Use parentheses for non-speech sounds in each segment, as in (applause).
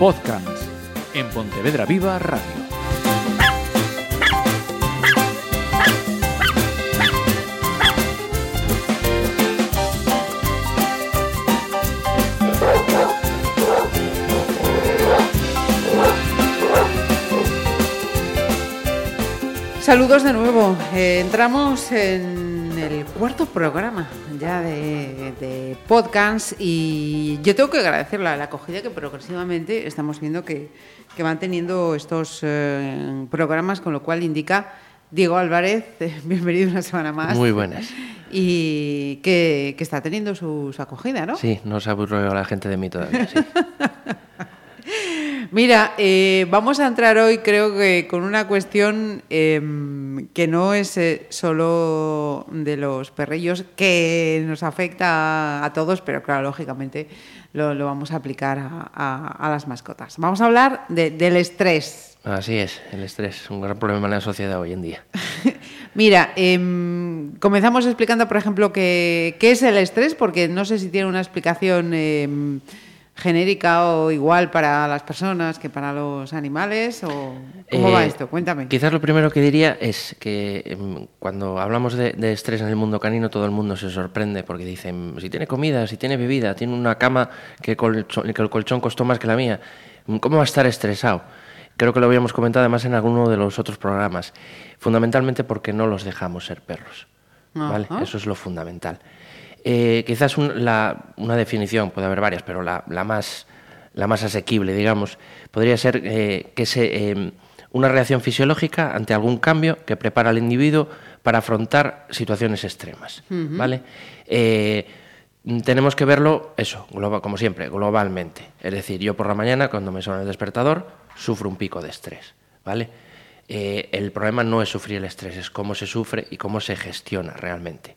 Podcast en Pontevedra Viva Radio. Saludos de nuevo. Eh, entramos en el cuarto programa ya de, de, podcast y yo tengo que agradecer la, la, acogida que progresivamente estamos viendo que, que van teniendo estos eh, programas, con lo cual indica Diego Álvarez, eh, (laughs) bienvenido una semana más. Muy buenas. Y que, que está teniendo su, su, acogida, ¿no? Sí, no se aburrió la gente de mí todavía. Sí. (laughs) Mira, eh, vamos a entrar hoy creo que con una cuestión eh, que no es eh, solo de los perrillos, que nos afecta a todos, pero claro, lógicamente lo, lo vamos a aplicar a, a, a, las mascotas. Vamos a hablar de, del estrés. Así es, el estrés, un gran problema en la sociedad hoy en día. (laughs) Mira, eh, comenzamos explicando, por ejemplo, qué, qué es el estrés, porque no sé si tiene una explicación em, genérica o igual para las personas que para los animales o cómo eh, va esto? Cuéntame. Quizás lo primero que diría es que eh, cuando hablamos de, de, estrés en el mundo canino todo el mundo se sorprende porque dicen si tiene comida, si tiene bebida, tiene una cama que, colchón, que el colchón costó más que la mía, ¿cómo va a estar estresado? Creo que lo habíamos comentado además en alguno de los otros programas. Fundamentalmente porque no los dejamos ser perros. ¿vale? Eso es lo fundamental. Eh, quizás un, la, una definición, puede haber varias, pero la, la, más, la más asequible, digamos, podría ser eh, que se, eh, una reacción fisiológica ante algún cambio que prepara al individuo para afrontar situaciones extremas. Uh -huh. ¿vale? tenemos que verlo, eso, global, como siempre, globalmente. Es decir, yo por la mañana, cuando me suena el despertador, sufro un pico de estrés. ¿vale? el problema no es sufrir el estrés, es cómo se sufre y cómo se gestiona realmente.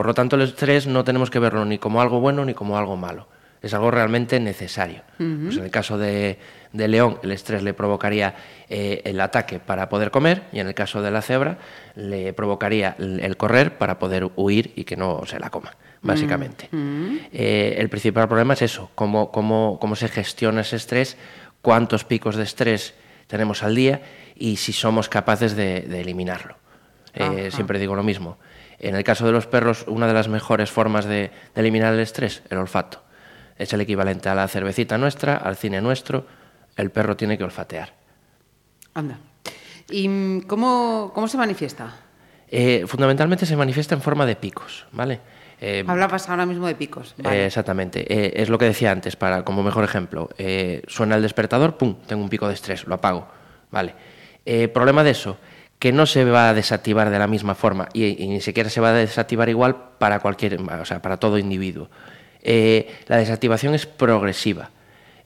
Por lo tanto, el estrés no tenemos que verlo ni como algo bueno ni como algo malo. Es algo realmente necesario. Uh -huh. pues en el caso de, de, León, el estrés le provocaría eh, el ataque para poder comer y en el caso de la cebra le provocaría el, el correr para poder huir y que no se la coma, básicamente. Uh -huh. eh, el principal problema es eso, cómo, cómo, cómo se gestiona ese estrés, cuántos picos de estrés tenemos al día y si somos capaces de, de eliminarlo. Eh, siempre digo lo mismo. En el caso de los perros, una de las mejores formas de, de, eliminar el estrés, el olfato. Es el equivalente a la cervecita nuestra, al cine nuestro. El perro tiene que olfatear. Anda. ¿Y cómo, cómo se manifiesta? Eh, fundamentalmente se manifiesta en forma de picos, ¿vale? Eh, Hablabas ahora mismo de picos. Vale. Eh, exactamente. Eh, es lo que decía antes, para como mejor ejemplo. Suena el despertador, pum, tengo un pico de estrés, lo apago. Vale. Problema de eso, que no se va a desactivar de la misma forma y, ni siquiera se va a desactivar igual para cualquier, o sea, para todo individuo. Eh, la desactivación es progresiva.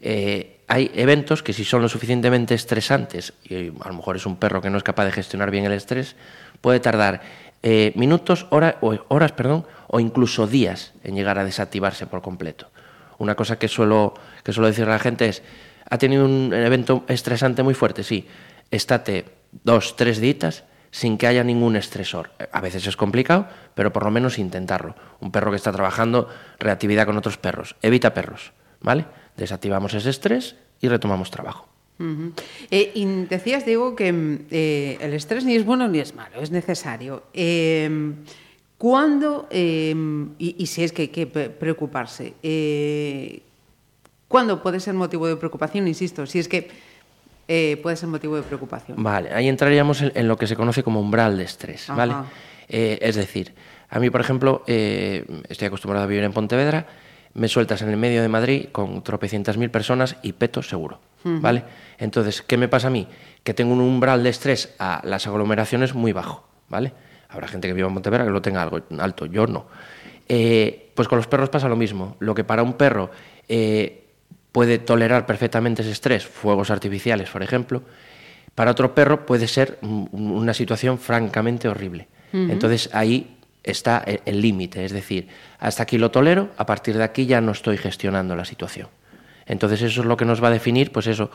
Eh, hay eventos que si son lo suficientemente estresantes, y a lo mejor es un perro que no es capaz de gestionar bien el estrés, puede tardar eh, minutos, o, horas perdón, o incluso días en llegar a desactivarse por completo. Una cosa que suelo, que suelo decir a la gente es, ¿ha tenido un evento estresante muy fuerte? Sí, estate dos, tres días sin que haya ningún estresor. A veces es complicado, pero por lo menos intentarlo. Un perro que está trabajando reactividad con otros perros. Evita perros, ¿vale? Desactivamos ese estrés y retomamos trabajo. Eh, y decías, Diego, que eh, el estrés ni es bueno ni es malo, es necesario. Eh, ¿Cuándo, y, y, si es que hay que preocuparse, eh, ¿cuándo puede ser motivo de preocupación? Insisto, si es que eh, puede ser motivo de preocupación. Vale, ahí entraríamos en, en, lo que se conoce como umbral de estrés, Ajá. ¿vale? Eh, es decir, a mí, por ejemplo, eh, estoy acostumbrado a vivir en Pontevedra, me sueltas en el medio de Madrid con tropecientas mil personas y peto seguro, uh -huh. ¿vale? Entonces, ¿qué me pasa a mí? Que tengo un umbral de estrés a las aglomeraciones muy bajo, ¿vale? Habrá gente que viva en Pontevedra que lo tenga algo alto, yo no. Pues con los perros pasa lo mismo. Lo que para un perro puede tolerar perfectamente ese estrés, fuegos artificiales, por ejemplo, para otro perro puede ser una situación francamente horrible. Uh -huh. Entonces ahí está el límite, es decir, hasta aquí lo tolero, a partir de aquí ya no estoy gestionando la situación. Entonces eso es lo que nos va a definir, pues eso,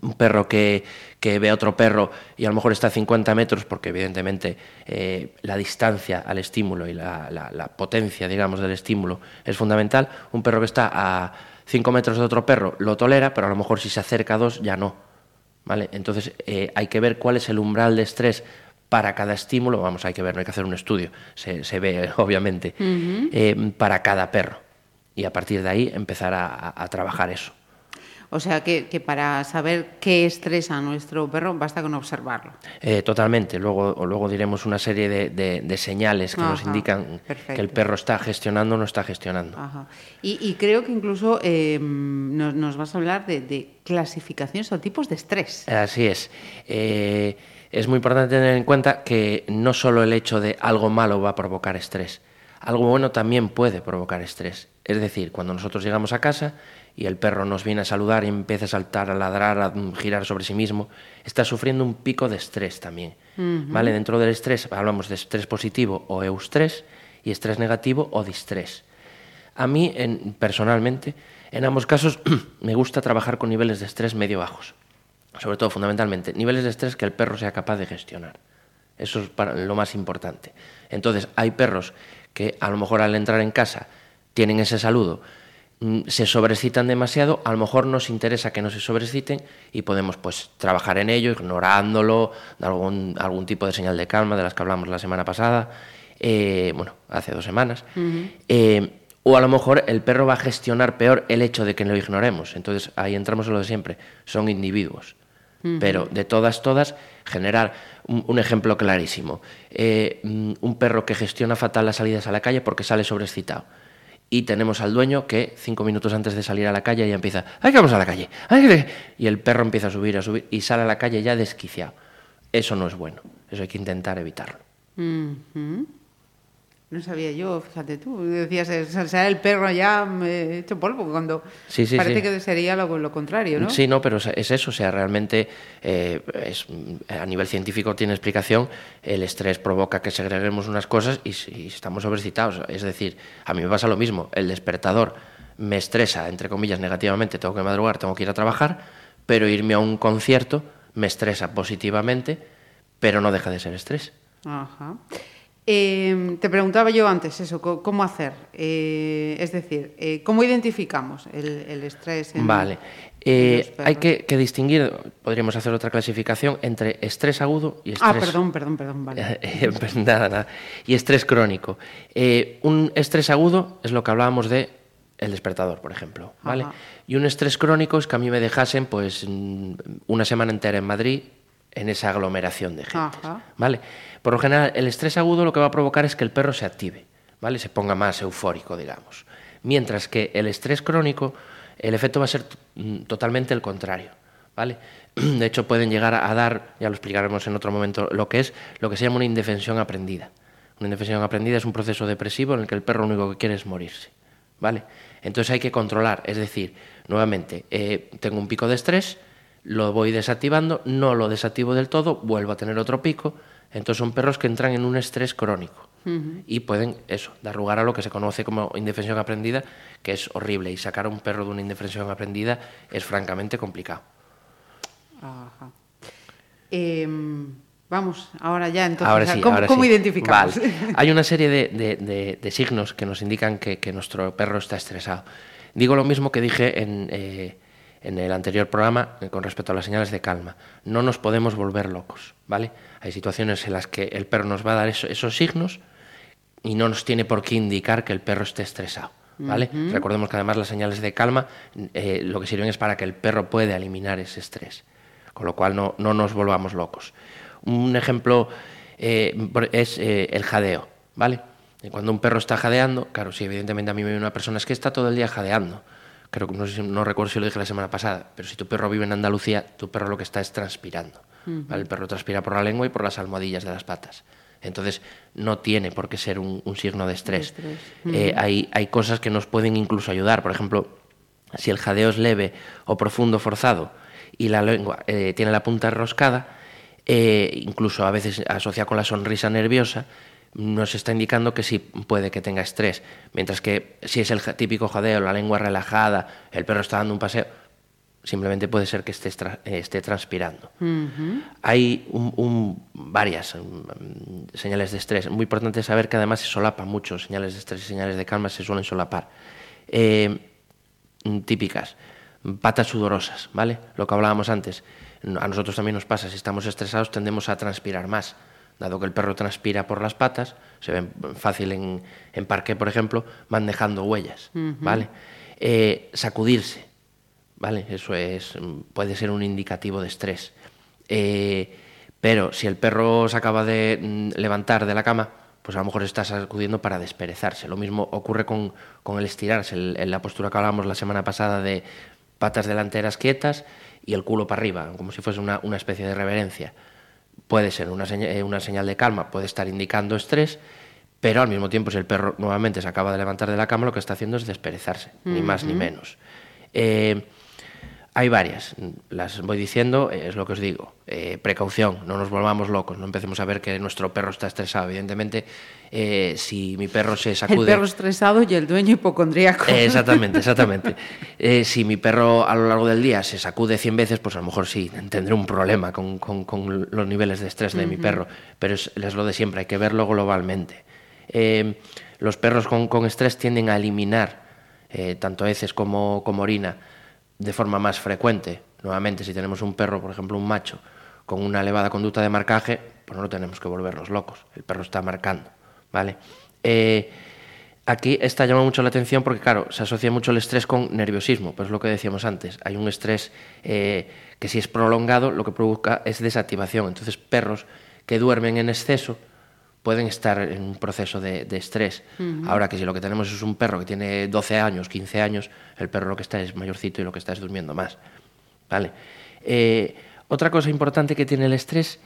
un perro que, que, ve a otro perro y a lo mejor está a 50 metros, porque evidentemente eh, la distancia al estímulo y la, la, potencia, digamos, del estímulo es fundamental. Un perro que está a 5 metros de otro perro lo tolera, pero a lo mejor si se acerca a dos ya no. ¿Vale? Entonces eh, hay que ver cuál es el umbral de estrés para cada estímulo, vamos, hay que ver, no hay que hacer un estudio, se, se ve (laughs) obviamente, eh, para cada perro. Y a partir de ahí empezar a, a trabajar eso. O sea que, que, para saber qué estresa a nuestro perro basta con observarlo. Eh, totalmente. Luego, luego diremos una serie de, de, de señales que Ajá, nos indican perfecto. que el perro está gestionando o no está gestionando. Ajá. Y, y, creo que incluso eh, nos, nos, vas a hablar de, de, clasificaciones o tipos de estrés. Así es. Eh, es muy importante tener en cuenta que no solo el hecho de algo malo va a provocar estrés, algo bueno también puede provocar estrés. Es decir, cuando nosotros llegamos a casa y el perro nos viene a saludar y empieza a saltar, a ladrar, a girar sobre sí mismo, está sufriendo un pico de estrés también. Uh -huh. ¿Vale? Dentro del estrés hablamos de estrés positivo o eustrés y estrés negativo o distrés. A mí, en, personalmente, en ambos casos (clears throat) me gusta trabajar con niveles de estrés medio bajos. Sobre todo, fundamentalmente, niveles de estrés que el perro sea capaz de gestionar. Eso es para lo más importante. Entonces, hay perros que a lo mejor al entrar en casa tienen ese saludo, se sobreexcitan demasiado, a lo mejor nos interesa que no se sobreexciten y podemos pues trabajar en ello, ignorándolo, dar algún, algún tipo de señal de calma de las que hablamos la semana pasada, eh, bueno, hace dos semanas. Uh -huh. eh, o a lo mejor el perro va a gestionar peor el hecho de que lo ignoremos. Entonces ahí entramos en lo de siempre, son individuos. Uh -huh. Pero de todas, todas, generar un, un ejemplo clarísimo. Eh, mm, un perro que gestiona fatal las salidas a la calle porque sale sobreexcitado y tenemos al dueño que cinco minutos antes de salir a la calle ya empieza, ¡ay, que vamos a la calle! ¡Ay, y el perro empieza a subir, a subir y sale a la calle ya desquiciado. Eso no es bueno, eso hay que intentar evitarlo. No sabía yo, fíjate tú, decías, será el perro ya hecho polvo, cuando sí, sí, parece sí. que sería lo, lo, contrario, ¿no? Sí, no, pero es eso, o sea, realmente eh, es, a nivel científico tiene explicación, el estrés provoca que segreguemos unas cosas y, y estamos sobrecitados, es decir, a mí me pasa lo mismo, el despertador me estresa, entre comillas, negativamente, tengo que madrugar, tengo que ir a trabajar, pero irme a un concierto me estresa positivamente, pero no deja de ser estrés. Ajá. Eh, te preguntaba yo antes eso, ¿cómo hacer? Eh, es decir, eh, ¿cómo identificamos el, el estrés? En, vale, eh, hay que, que, distinguir, podríamos hacer otra clasificación entre estrés agudo y ah, estrés... Ah, perdón, perdón, perdón, vale. (laughs) pues nada, nada. Y estrés crónico. Un estrés agudo es lo que hablábamos de el despertador, por ejemplo, ¿vale? Ajá. Y un estrés crónico es que a mí me dejasen pues una semana entera en Madrid en esa aglomeración de gente. ¿vale? Por lo general, el estrés agudo lo que va a provocar es que el perro se active, ¿vale? Se ponga más eufórico, digamos. Mientras que el estrés crónico, el efecto va a ser totalmente el contrario, ¿vale? (clears throat) De hecho, pueden llegar a dar, ya lo explicaremos en otro momento, lo que es lo que se llama una indefensión aprendida. Una indefensión aprendida es un proceso depresivo en el que el perro lo único que quiere es morirse, ¿vale? Entonces hay que controlar, es decir, nuevamente, eh, tengo un pico de estrés, lo voy desactivando, no lo desactivo del todo, vuelvo a tener otro pico, entonces son perros que entran en un estrés crónico uh -huh. y pueden eso, dar lugar a lo que se conoce como indefensión aprendida, que es horrible y sacar a un perro de una indefensión aprendida es francamente complicado. Ajá. Eh, vamos, ahora ya entonces, ahora sí, ¿cómo, ahora ¿cómo sí. identificamos? Vale. Hay una serie de, de, de, de, signos que nos indican que, que, nuestro perro está estresado. Digo lo mismo que dije en, eh, en el anterior programa eh, con respecto a las señales de calma. No nos podemos volver locos, ¿vale? Hay situaciones en las que el perro nos va a dar eso, esos signos y no nos tiene por qué indicar que el perro esté estresado. ¿vale? Uh -huh. Recordemos que además las señales de calma eh, lo que sirven es para que el perro pueda eliminar ese estrés, con lo cual no, no nos volvamos locos. Un ejemplo eh, es eh, el jadeo, ¿vale? Cuando un perro está jadeando, claro, sí, evidentemente a mí me viene una persona es que está todo el día jadeando. Creo que no, sé, no recuerdo si lo dije la semana pasada, pero si tu perro vive en Andalucía, tu perro lo que está es transpirando. Uh -huh. ¿vale? El perro transpira por la lengua y por las almohadillas de las patas. Entonces, no tiene por qué ser un, un signo de estrés. De estrés. Uh -huh. eh, hay, hay cosas que nos pueden incluso ayudar. Por ejemplo, si el jadeo es leve o profundo forzado y la lengua eh, tiene la punta enroscada, eh, incluso a veces asociado con la sonrisa nerviosa, nos está indicando que sí puede que tenga estrés. Mientras que si es el típico jadeo, la lengua relajada, el perro está dando un paseo, simplemente puede ser que esté, eh, esté transpirando. Hay varias mm, señales de estrés. Muy importante saber que además se solapan mucho, señales de estrés y señales de calma se suelen solapar. Eh, típicas, patas sudorosas, ¿vale? Lo que hablábamos antes. A nosotros también nos pasa, si estamos estresados tendemos a transpirar más. Dado que el perro transpira por las patas, se ve fácil en, en parque, por ejemplo, van dejando huellas, ¿vale? Eh, sacudirse, ¿vale? Eso es, puede ser un indicativo de estrés. Eh, pero si el perro se acaba de mm, levantar de la cama, pues a lo mejor está sacudiendo para desperezarse. Lo mismo ocurre con, el estirarse, en la postura que hablábamos la semana pasada de patas delanteras quietas y el culo para arriba, como si fuese una, especie de reverencia. Puede ser una, eh, una señal de calma, puede estar indicando estrés, pero al mismo tiempo, si el perro nuevamente se acaba de levantar de la cama, lo que está haciendo es desperezarse, ni más ni menos. Eh, hay varias, las voy diciendo, es lo que os digo. Eh, precaución, no nos volvamos locos, no empecemos a ver que nuestro perro está estresado. Evidentemente, eh, si mi perro se sacude. El perro estresado y el dueño hipocondríaco. exactamente, (laughs) exactamente. si mi perro a lo largo del día se sacude 100 veces, pues a lo mejor sí tendré un problema con, los niveles de estrés de mi perro. Pero es, es lo de siempre, hay que verlo globalmente. Eh, los perros con, estrés tienden a eliminar eh, tanto heces como, orina de forma más frecuente. Nuevamente, si tenemos un perro, por ejemplo, un macho, con una elevada conducta de marcaje, pues no tenemos que volvernos locos. El perro está marcando, ¿vale? Eh, aquí está llama mucho la atención porque, claro, se asocia mucho el estrés con nerviosismo, pues es lo que decíamos antes. Hay un estrés que si es prolongado, lo que provoca es desactivación. Entonces, perros que duermen en exceso, pueden estar en un proceso de, estrés. Ahora que si lo que tenemos es un perro que tiene 12 años, 15 años, el perro lo que está es mayorcito y lo que está es durmiendo más. ¿Vale? Eh, otra cosa importante que tiene el estrés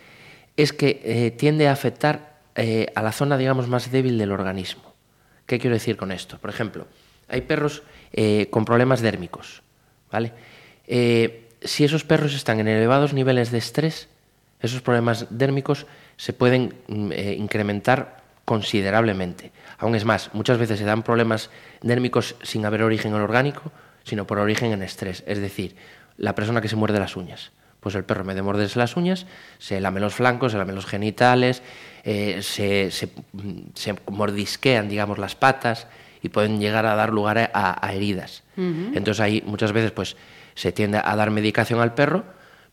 es que eh, tiende a afectar eh, a la zona, digamos, más débil del organismo. ¿Qué quiero decir con esto? Por ejemplo, hay perros con problemas dérmicos. ¿vale? si esos perros están en elevados niveles de estrés, esos problemas dérmicos se pueden mm, eh, incrementar considerablemente. Aún es más, muchas veces se dan problemas dérmicos sin haber origen en orgánico, sino por origen en estrés. Es decir, la persona que se muerde las uñas. Pues el perro, me de morderse las uñas, se lame los flancos, se lame los genitales, eh, se, mm, mordisquean, digamos, las patas y pueden llegar a dar lugar a, heridas. Entonces ahí muchas veces pues, se tiende a dar medicación al perro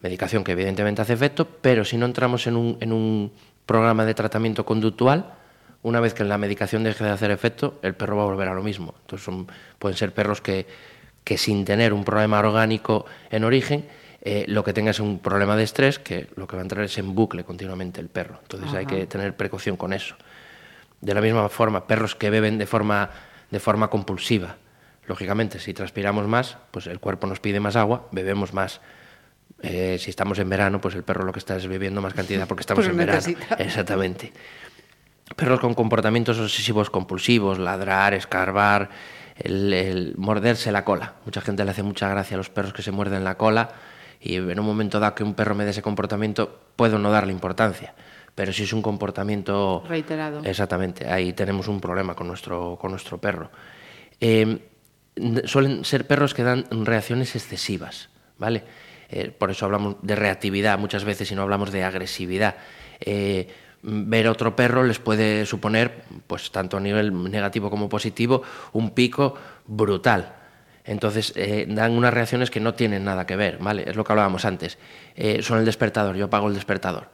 medicación que evidentemente hace efecto, pero si no entramos en un, en un programa de tratamiento conductual, una vez que la medicación deje de hacer efecto, el perro va a volver a lo mismo. Entonces son, pueden ser perros que, que sin tener un problema orgánico en origen, eh, lo que tenga es un problema de estrés, que lo que va a entrar es en bucle continuamente el perro. Entonces hay que tener precaución con eso. De la misma forma, perros que beben de forma, de forma compulsiva. Lógicamente, si transpiramos más, pues el cuerpo nos pide más agua, bebemos más. Eh, si estamos en verano, pues el perro lo que está es bebiendo más cantidad porque estamos (laughs) pues en verano. Exactamente. Perros con comportamientos obsesivos compulsivos, ladrar, escarbar, el, morderse la cola. Mucha gente le hace mucha gracia a los perros que se muerden la cola y en un momento dado que un perro me dé ese comportamiento, puedo no darle importancia. Pero si es un comportamiento... Reiterado. Exactamente, ahí tenemos un problema con nuestro, con nuestro perro. Eh, suelen ser perros que dan reacciones excesivas, ¿vale? Eh, por eso hablamos de reactividad muchas veces y no hablamos de agresividad. Eh, ver otro perro les puede suponer, pues tanto a nivel negativo como positivo, un pico brutal. Entonces eh, dan unas reacciones que no tienen nada que ver, ¿vale? Es lo que hablábamos antes. son el despertador, yo apago el despertador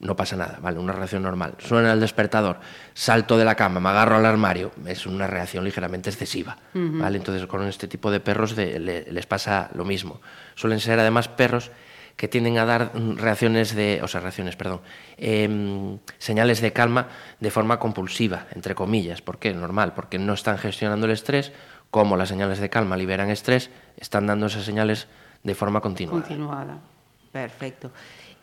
no pasa nada, ¿vale? Una reacción normal. Suena el despertador, salto de la cama, me agarro al armario, es una reacción ligeramente excesiva, ¿vale? Entonces con este tipo de perros les pasa lo mismo. Suelen ser además perros que tienden a dar reacciones de, o sea, reacciones, perdón, em, señales de calma de forma compulsiva, entre comillas. ¿Por qué? Normal, porque no están gestionando el estrés, como las señales de calma liberan estrés, están dando esas señales de forma continuada. Continuada, perfecto.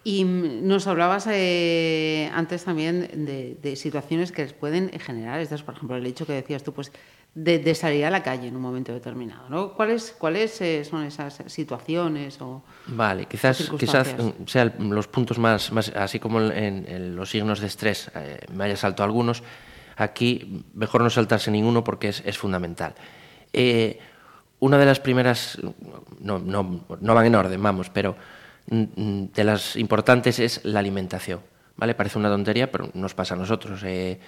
Y nos hablabas eh, antes también de, situaciones que les pueden generar estas, por ejemplo, el hecho que decías tú, pues, de, salir a la calle en un momento determinado. ¿no? ¿Cuáles, cuáles eh, son esas situaciones o Vale, quizás, quizás mm, sean los puntos más, más así como en, los signos de estrés, eh, me haya saltado algunos, aquí mejor no saltarse ninguno porque es, es fundamental. una de las primeras no, no, no van en orden, vamos, pero de las importantes es la alimentación. ¿Vale? Parece una tontería, pero nos pasa a nosotros. Eh,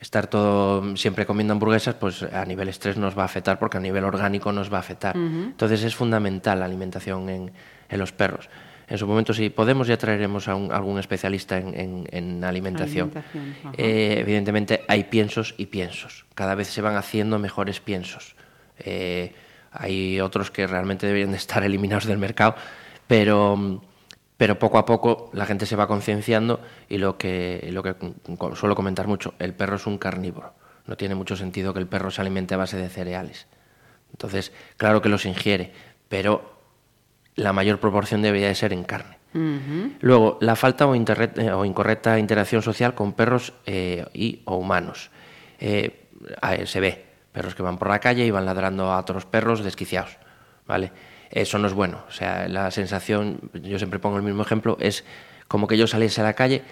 estar todo siempre comiendo hamburguesas, pues a nivel estrés nos va a afectar porque a nivel orgánico nos va a afectar. Entonces es fundamental la alimentación en, en, los perros. En su momento, si podemos, ya traeremos a, un, algún especialista en, en alimentación. alimentación eh, evidentemente hay piensos y piensos. Cada vez se van haciendo mejores piensos. Eh, hay otros que realmente deberían de estar (laughs) eliminados del mercado, pero pero poco a poco la gente se va concienciando y lo que, lo que suelo comentar mucho, el perro es un carnívoro. No tiene mucho sentido que el perro se alimente a base de cereales. Entonces, claro que los ingiere, pero la mayor proporción debería de ser en carne. Luego, la falta o, eh, o, incorrecta interacción social con perros eh, y o humanos. Eh, se ve perros que van por la calle y van ladrando a otros perros desquiciados, ¿vale? Eso no es bueno. O sea, la sensación, yo siempre pongo el mismo ejemplo, es como que yo saliese a la calle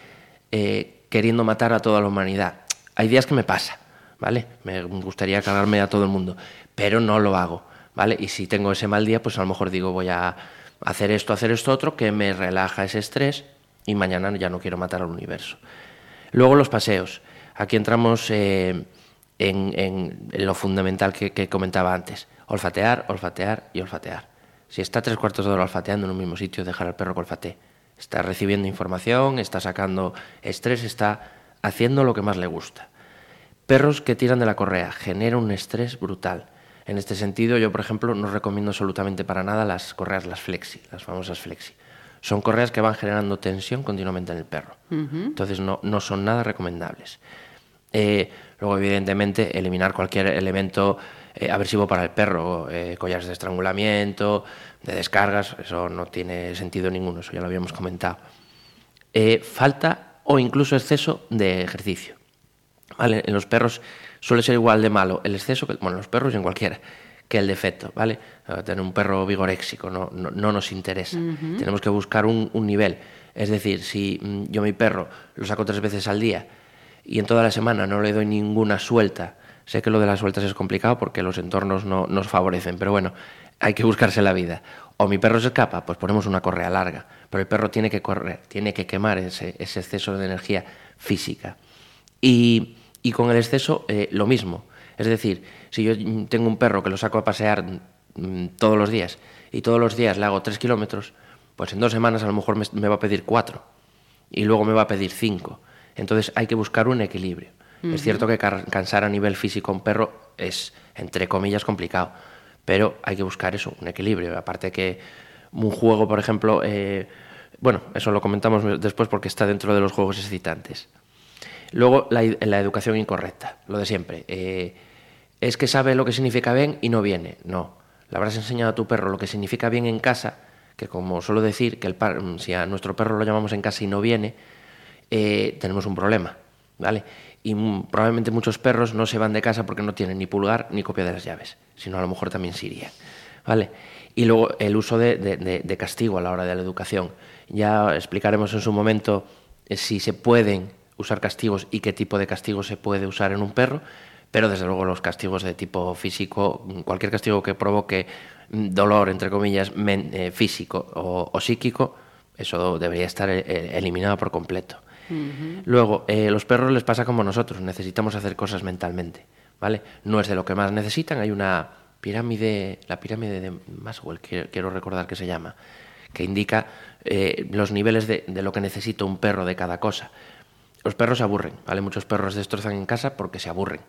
eh, queriendo matar a toda la humanidad. Hay días que me pasa, ¿vale? Me gustaría cargarme a todo el mundo, pero no lo hago, ¿vale? Y si tengo ese mal día, pues a lo mejor digo, voy a hacer esto, hacer esto otro, que me relaja ese estrés y mañana ya no quiero matar al universo. Luego los paseos. Aquí entramos eh, en, lo fundamental que comentaba antes. Olfatear, olfatear y olfatear. Si está tres cuartos de hora olfateando en un mismo sitio, dejar al perro que olfatee. Está recibiendo información, está sacando estrés, está haciendo lo que más le gusta. Perros que tiran de la correa genera un estrés brutal. En este sentido, yo, por ejemplo, no recomiendo absolutamente para nada las correas, las flexi, las famosas flexi. Son correas que van generando tensión continuamente en el perro. Entonces, no, no, son nada recomendables. Eh, luego, evidentemente, eliminar cualquier elemento eh, aversivo para el perro, eh, collares de estrangulamiento, de descargas, eso no tiene sentido ninguno, eso ya lo habíamos comentado. Eh, falta o incluso exceso de ejercicio. ¿vale? En los perros suele ser igual de malo el exceso, que, bueno, en los perros y en cualquiera, que el defecto, ¿vale? Tener un perro vigoréxico no, no, nos interesa. Tenemos que buscar un, un, nivel. Es decir, si mm, yo mi perro lo saco tres veces al día y en toda la semana no le doy ninguna suelta Sé que lo de las vueltas es complicado porque los entornos no nos favorecen, pero bueno, hay que buscarse la vida. O mi perro se escapa, pues ponemos una correa larga, pero el perro tiene que correr, tiene que quemar ese, exceso de energía física. Y, con el exceso eh, lo mismo. Es decir, si yo tengo un perro que lo saco a pasear mm, todos los días y todos los días le hago tres kilómetros, pues en dos semanas a lo mejor me va a pedir cuatro y luego me va a pedir cinco. Entonces hay que buscar un equilibrio. Es cierto que cansar a nivel físico a un perro es, entre comillas, complicado, pero hay que buscar eso, un equilibrio. Aparte que un juego, por ejemplo, eh, bueno, eso lo comentamos después porque está dentro de los juegos excitantes. Luego, la, educación incorrecta, lo de siempre. Eh, es que sabe lo que significa bien y no viene. No, le habrás enseñado a tu perro lo que significa bien en casa, que como suelo decir, que el si a nuestro perro lo llamamos en casa y no viene, eh, tenemos un problema, ¿vale? Y probablemente muchos perros no se van de casa porque no tienen ni pulgar ni copia de las llaves, sino a lo mejor también Siria. ¿Vale? Y luego el uso de, castigo a la hora de la educación. Ya explicaremos en su momento eh, si se pueden usar castigos y qué tipo de castigo se puede usar en un perro, pero desde luego los castigos de tipo físico, cualquier castigo que provoque mm, dolor, entre comillas, eh, físico o, psíquico, eso debería estar eh, eliminado por completo. Luego, eh, los perros les pasa como nosotros, necesitamos hacer cosas mentalmente, ¿vale? No es de lo que más necesitan, hay una pirámide, la pirámide de Maswell, quiero recordar que se llama, que indica eh, los niveles de, lo que necesita un perro de cada cosa. Los perros se aburren, ¿vale? Muchos perros destrozan en casa porque se aburren,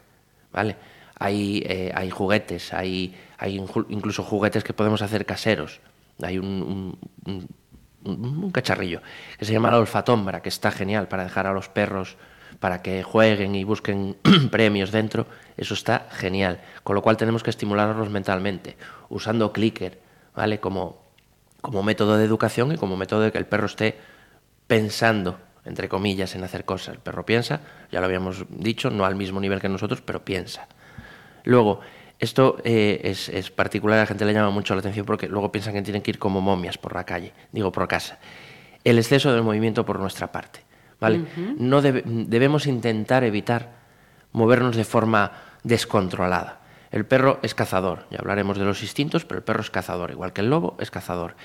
¿vale? Hay, eh, hay juguetes, hay, hay incluso juguetes que podemos hacer caseros. Hay un cacharrillo que se llama la olfatombra, que está genial para dejar a los perros para que jueguen y busquen (clears throat) premios dentro, eso está genial. Con lo cual tenemos que estimularlos mentalmente, usando clicker, ¿vale? Como, como método de educación y como método de que el perro esté pensando, entre comillas, en hacer cosas. El perro piensa, ya lo habíamos dicho, no al mismo nivel que nosotros, pero piensa. Luego, esto eh, es, particular, a la gente le llama mucho la atención porque luego piensan que tienen que ir como momias por la calle, digo por casa. El exceso de movimiento por nuestra parte, ¿vale? No debemos intentar evitar movernos de forma descontrolada. El perro es cazador, ya hablaremos de los instintos, pero el perro es cazador, igual que el lobo es cazador.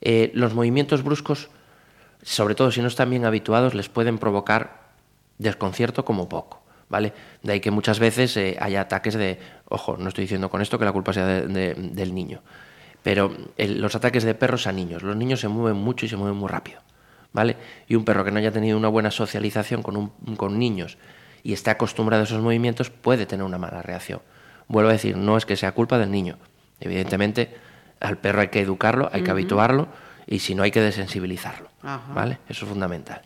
Eh, los movimientos bruscos, sobre todo si no están bien habituados, les pueden provocar desconcierto como poco. ¿Vale? De ahí que muchas veces eh, haya ataques de, ojo, no estoy diciendo con esto que la culpa sea del niño, pero los ataques de perros a niños, los niños se mueven mucho y se mueven muy rápido, ¿vale? Y un perro que no haya tenido una buena socialización con, con niños y esté acostumbrado a esos movimientos puede tener una mala reacción. Vuelvo a decir, no es que sea culpa del niño. Evidentemente, al perro hay que educarlo, hay que habituarlo y si no hay que desensibilizarlo. ¿Vale? Eso es fundamental.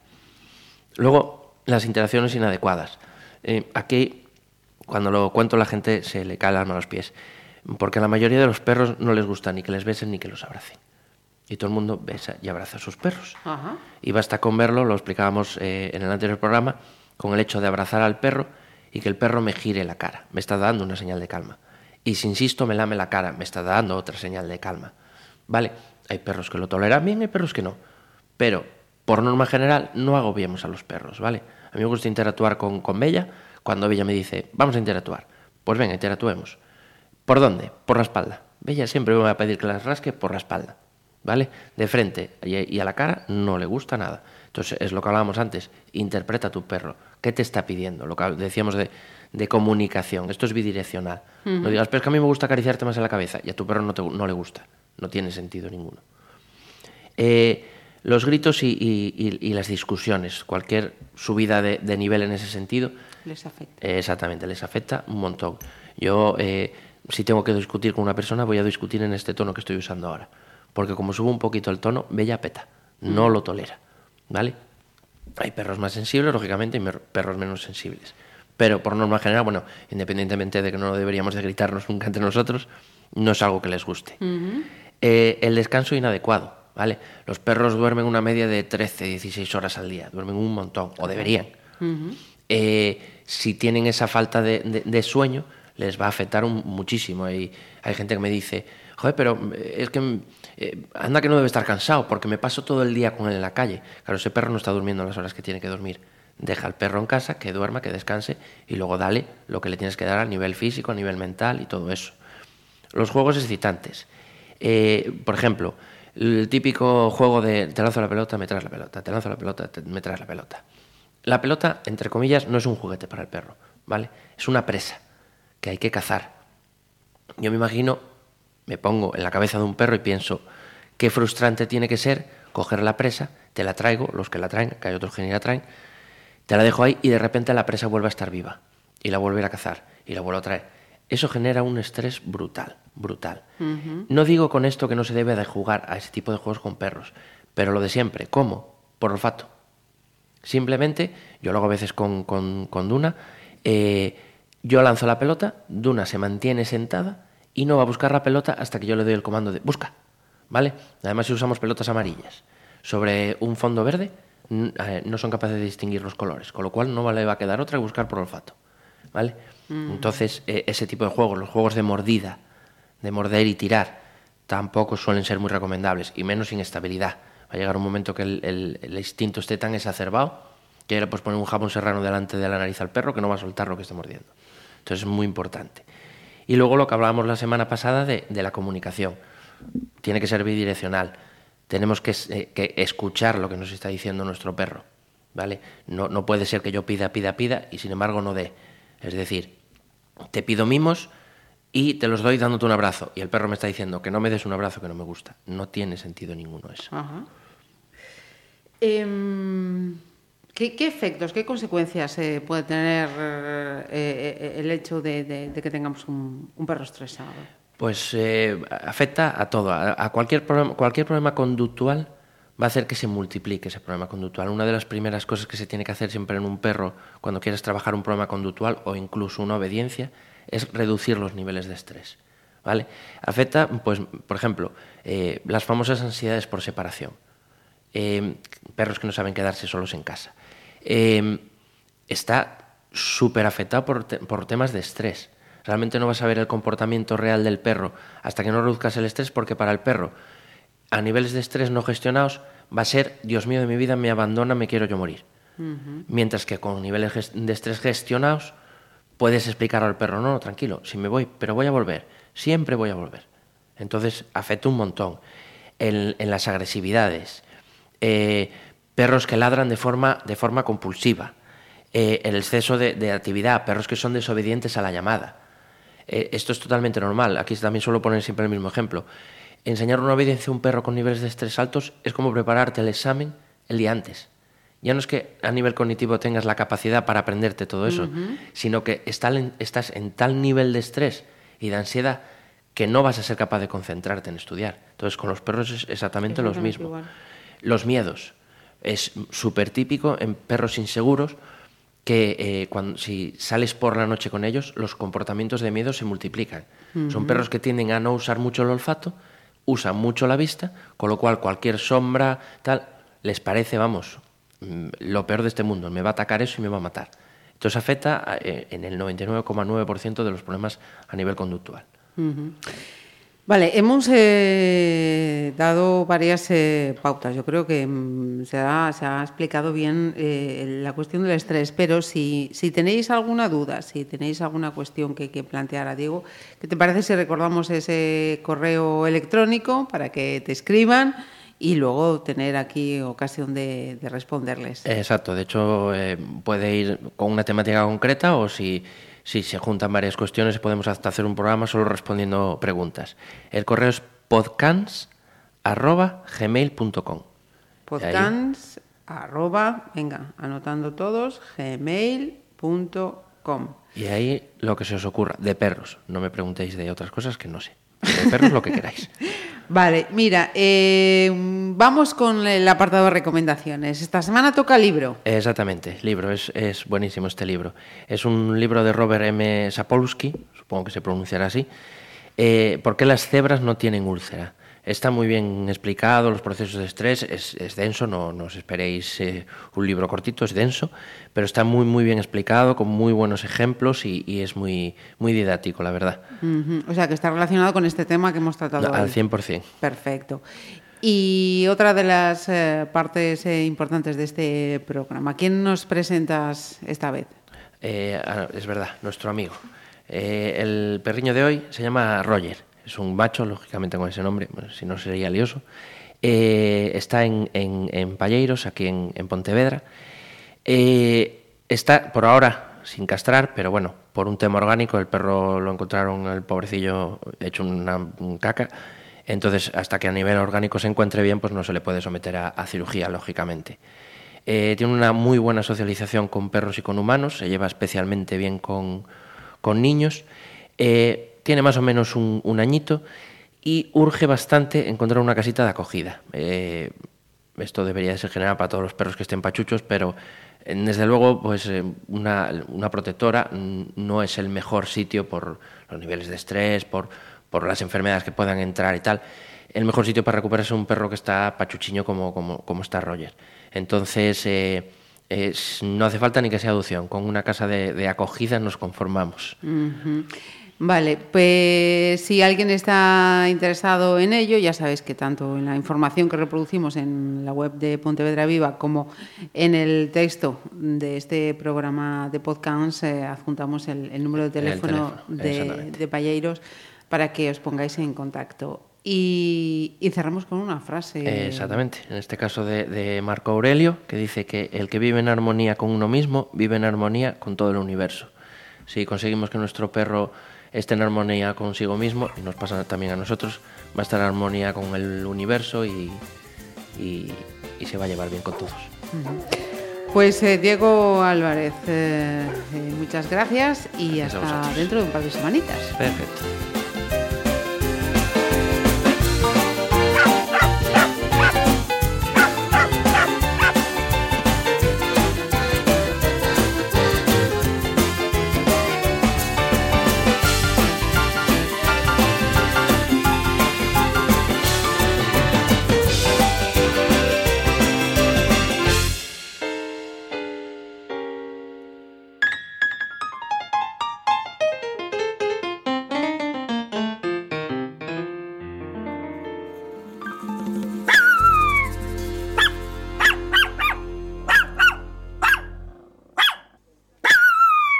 Luego, las interacciones inadecuadas. Eh, aquí, cuando lo cuento, la gente se le cae el alma a los pies. Porque a la mayoría de los perros no les gusta ni que les besen ni que los abracen. Y todo el mundo besa y abraza a sus perros. Y basta con verlo, lo explicábamos eh, en el anterior programa, con el hecho de abrazar al perro y que el perro me gire la cara. Me está dando una señal de calma. Y si insisto, me lame la cara, me está dando otra señal de calma. Vale, hay perros que lo toleran bien, hay perros que no. Pero, por norma general, no agobiemos a los perros, ¿vale? A mí me gusta interactuar con, con Bella cuando Bella me dice, vamos a interactuar. Pues venga, interactuemos. ¿Por dónde? Por la espalda. Bella siempre me va a pedir que las rasque por la espalda, ¿vale? De frente y a la cara no le gusta nada. Entonces, es lo que hablábamos antes, interpreta a tu perro. ¿Qué te está pidiendo? Lo que decíamos de, comunicación. Esto es bidireccional. No digas, pero es que a mí me gusta acariciarte más en la cabeza y a tu perro no, no le gusta. No tiene sentido ninguno. Eh, los gritos y, las discusiones, cualquier subida de, nivel en ese sentido. Les afecta. exactamente, les afecta un montón. Yo, eh, si tengo que discutir con una persona, voy a discutir en este tono que estoy usando ahora. Porque como subo un poquito el tono, bella peta. No lo tolera. ¿vale? Hay perros más sensibles, lógicamente, y perros menos sensibles. Pero por norma general, bueno, independientemente de que no deberíamos de gritarnos (laughs) nunca entre nosotros, no es algo que les guste. Eh, el descanso inadecuado, ¿vale? Los perros duermen una media de 13, 16 horas al día, duermen un montón, o deberían. Eh, si tienen esa falta de, sueño, les va a afectar muchísimo. Y hay gente que me dice, joder, pero eh, es que eh, anda que no debe estar cansado porque me paso todo el día con él en la calle. Claro, ese perro no está durmiendo las horas que tiene que dormir. Deja al perro en casa, que duerma, que descanse y luego dale lo que le tienes que dar a nivel físico, a nivel mental y todo eso. Los juegos excitantes. Eh, por ejemplo, el típico juego de te lanzo la pelota, me traes la pelota, te lanzo la pelota, me traes la pelota. La pelota, entre comillas, no es un juguete para el perro, ¿vale? Es una presa que hay que cazar. Yo me imagino me pongo en la cabeza de un perro y pienso, qué frustrante tiene que ser coger la presa, te la traigo, los que la traen, que hay otros que ni la traen, te la dejo ahí y de repente la presa vuelve a estar viva y la vuelve a cazar y la vuelvo a traer. Eso genera un estrés brutal, brutal. No digo con esto que no se debe de jugar a ese tipo de juegos con perros, pero lo de siempre. ¿Cómo? Por olfato. Simplemente, yo lo hago a veces con, con, Duna, eh, yo lanzo la pelota, Duna se mantiene sentada y no va a buscar la pelota hasta que yo le doy el comando de busca. ¿Vale? Además, si usamos pelotas amarillas sobre un fondo verde, eh, no son capaces de distinguir los colores, con lo cual no le va a quedar otra que buscar por olfato. ¿Vale? Mm. Entonces, eh, ese tipo de juegos, los juegos de mordida, de morder y tirar, tampoco suelen ser muy recomendables, y menos sin estabilidad. Va a llegar un momento que el, instinto esté tan exacerbado que ahora pues poner un jabón serrano delante de la nariz al perro que no va a soltar lo que esté mordiendo. Entonces es muy importante. Y luego lo que hablábamos la semana pasada de, la comunicación. Tiene que ser bidireccional. Tenemos eh, que, escuchar lo que nos está diciendo nuestro perro. ¿vale? No, no puede ser que yo pida, pida, pida y sin embargo no dé. Es decir, te pido mimos y te los doy dándote un abrazo. Y el perro me está diciendo que no me des un abrazo que no me gusta. No tiene sentido ninguno eso. Em, ¿Qué, efectos, qué consecuencias eh, puede tener eh, eh, el hecho de, que tengamos un, perro estresado? Pues afecta a todo, a, cualquier, problema, cualquier problema conductual va a hacer que se multiplique ese problema conductual. Una de las primeras cosas que se tiene que hacer siempre en un perro cuando quieres trabajar un problema conductual o incluso una obediencia es reducir los niveles de estrés. ¿vale? Afecta, pues, por ejemplo, las famosas ansiedades por separación. perros que no saben quedarse solos en casa. Em, está súper afectado por, temas de estrés. Realmente no vas a ver el comportamiento real del perro hasta que no reduzcas el estrés, porque para el perro, a niveles de estrés no gestionados, va a ser, Dios mío de mi vida, me abandona, me quiero yo morir. Mientras que con niveles de estrés gestionados, puedes explicar al perro, no, no, tranquilo, si me voy, pero voy a volver, siempre voy a volver. Entonces afecta un montón. En, las agresividades, eh, perros que ladran de forma, de forma compulsiva, eh, el exceso de, de, actividad, perros que son desobedientes a la llamada. Eh, esto es totalmente normal. Aquí también suelo poner siempre el mismo ejemplo. Enseñar una obediencia a un perro con niveles de estrés altos es como prepararte el examen el día antes. Ya no es que a nivel cognitivo tengas la capacidad para aprenderte todo eso, uh -huh. sino que estás en tal nivel de estrés y de ansiedad que no vas a ser capaz de concentrarte en estudiar. Entonces, con los perros es exactamente, lo mismo. Igual. Los miedos. Es súper típico en perros inseguros que eh, cuando, si sales por la noche con ellos, los comportamientos de miedo se multiplican. Uh -huh. Son perros que tienden a no usar mucho el olfato, usan mucho la vista, con lo cual cualquier sombra, tal, les parece, vamos, lo peor de este mundo, me va a atacar eso y me va a matar. Entonces afecta eh, en el 99,9% de los problemas a nivel conductual. Uh -huh. Vale, hemos eh, dado varias eh, pautas. Yo creo que mm, se, ha, se, ha, explicado bien eh, la cuestión del estrés, pero si, si, tenéis alguna duda, si tenéis alguna cuestión que, que, plantear a Diego, ¿qué te parece si recordamos ese correo electrónico para que te escriban? Y luego tener aquí ocasión de, de responderles. Exacto, de hecho eh, puede ir con una temática concreta o si si se juntan varias cuestiones podemos hasta hacer un programa solo respondiendo preguntas. El correo es podcans@gmail.com. Podcans arroba, venga, anotando todos, gmail.com. Y ahí lo que se os ocurra, de perros. No me preguntéis de otras cosas que no sé. De perros lo que queráis. (laughs) Vale, mira, eh, vamos con el apartado de recomendaciones. Esta semana toca libro. Exactamente, libro, es, es, buenísimo este libro. Es un libro de Robert M. Sapolsky, supongo que se pronunciará así. Eh, ¿Por qué las cebras no tienen úlcera? Está muy bien explicado, los procesos de estrés, es, es denso, no, no, os esperéis eh, un libro cortito, es denso, pero está muy, muy bien explicado, con muy buenos ejemplos y, y es muy, muy didáctico, la verdad. Uh -huh. O sea, que está relacionado con este tema que hemos tratado Al 100%. Perfecto. Y otra de las eh, partes eh, importantes de este programa, ¿quién nos presentas esta vez? Eh, es verdad, nuestro amigo. El perriño de hoy se llama Roger es un macho, lógicamente con ese nombre, si no sería lioso. Eh, está en, en, en, Palleiros, aquí en, en Pontevedra. Eh, está por ahora sin castrar, pero bueno, por un tema orgánico, el perro lo encontraron, el pobrecillo, hecho una un caca. Entonces, hasta que a nivel orgánico se encuentre bien, pues no se le puede someter a, cirugía, lógicamente. Eh, tiene una muy buena socialización con perros y con humanos, se lleva especialmente bien con, con niños. Tiene más o menos un, añito y urge bastante encontrar una casita de acogida. Eh, esto debería ser general para todos los perros que estén pachuchos, pero eh, desde luego pues eh, una, protectora no es el mejor sitio por los niveles de estrés, por, las enfermedades que puedan entrar y tal. El mejor sitio para recuperarse un perro que está pachuchiño como, está Roger. Entonces, es, no hace falta ni que sea adopción. Con una casa de, acogida nos conformamos. Vale, pues si alguien está interesado en ello, ya sabéis que tanto en la información que reproducimos en la web de Pontevedra Viva como en el texto de este programa de podcast eh, adjuntamos el, el, número de teléfono, teléfono de, de Palleiros para que os pongáis en contacto. Y, y, cerramos con una frase. Eh, exactamente, en este caso de, de, Marco Aurelio, que dice que el que vive en armonía con uno mismo vive en armonía con todo el universo. Si conseguimos que nuestro perro esté en armonía consigo mismo, y nos pasa también a nosotros, va a estar en armonía con el universo y, y, y se va a llevar bien con todos. Pues eh, Diego Álvarez, eh, eh, muchas gracias y hasta dentro de un par de semanitas. Perfecto.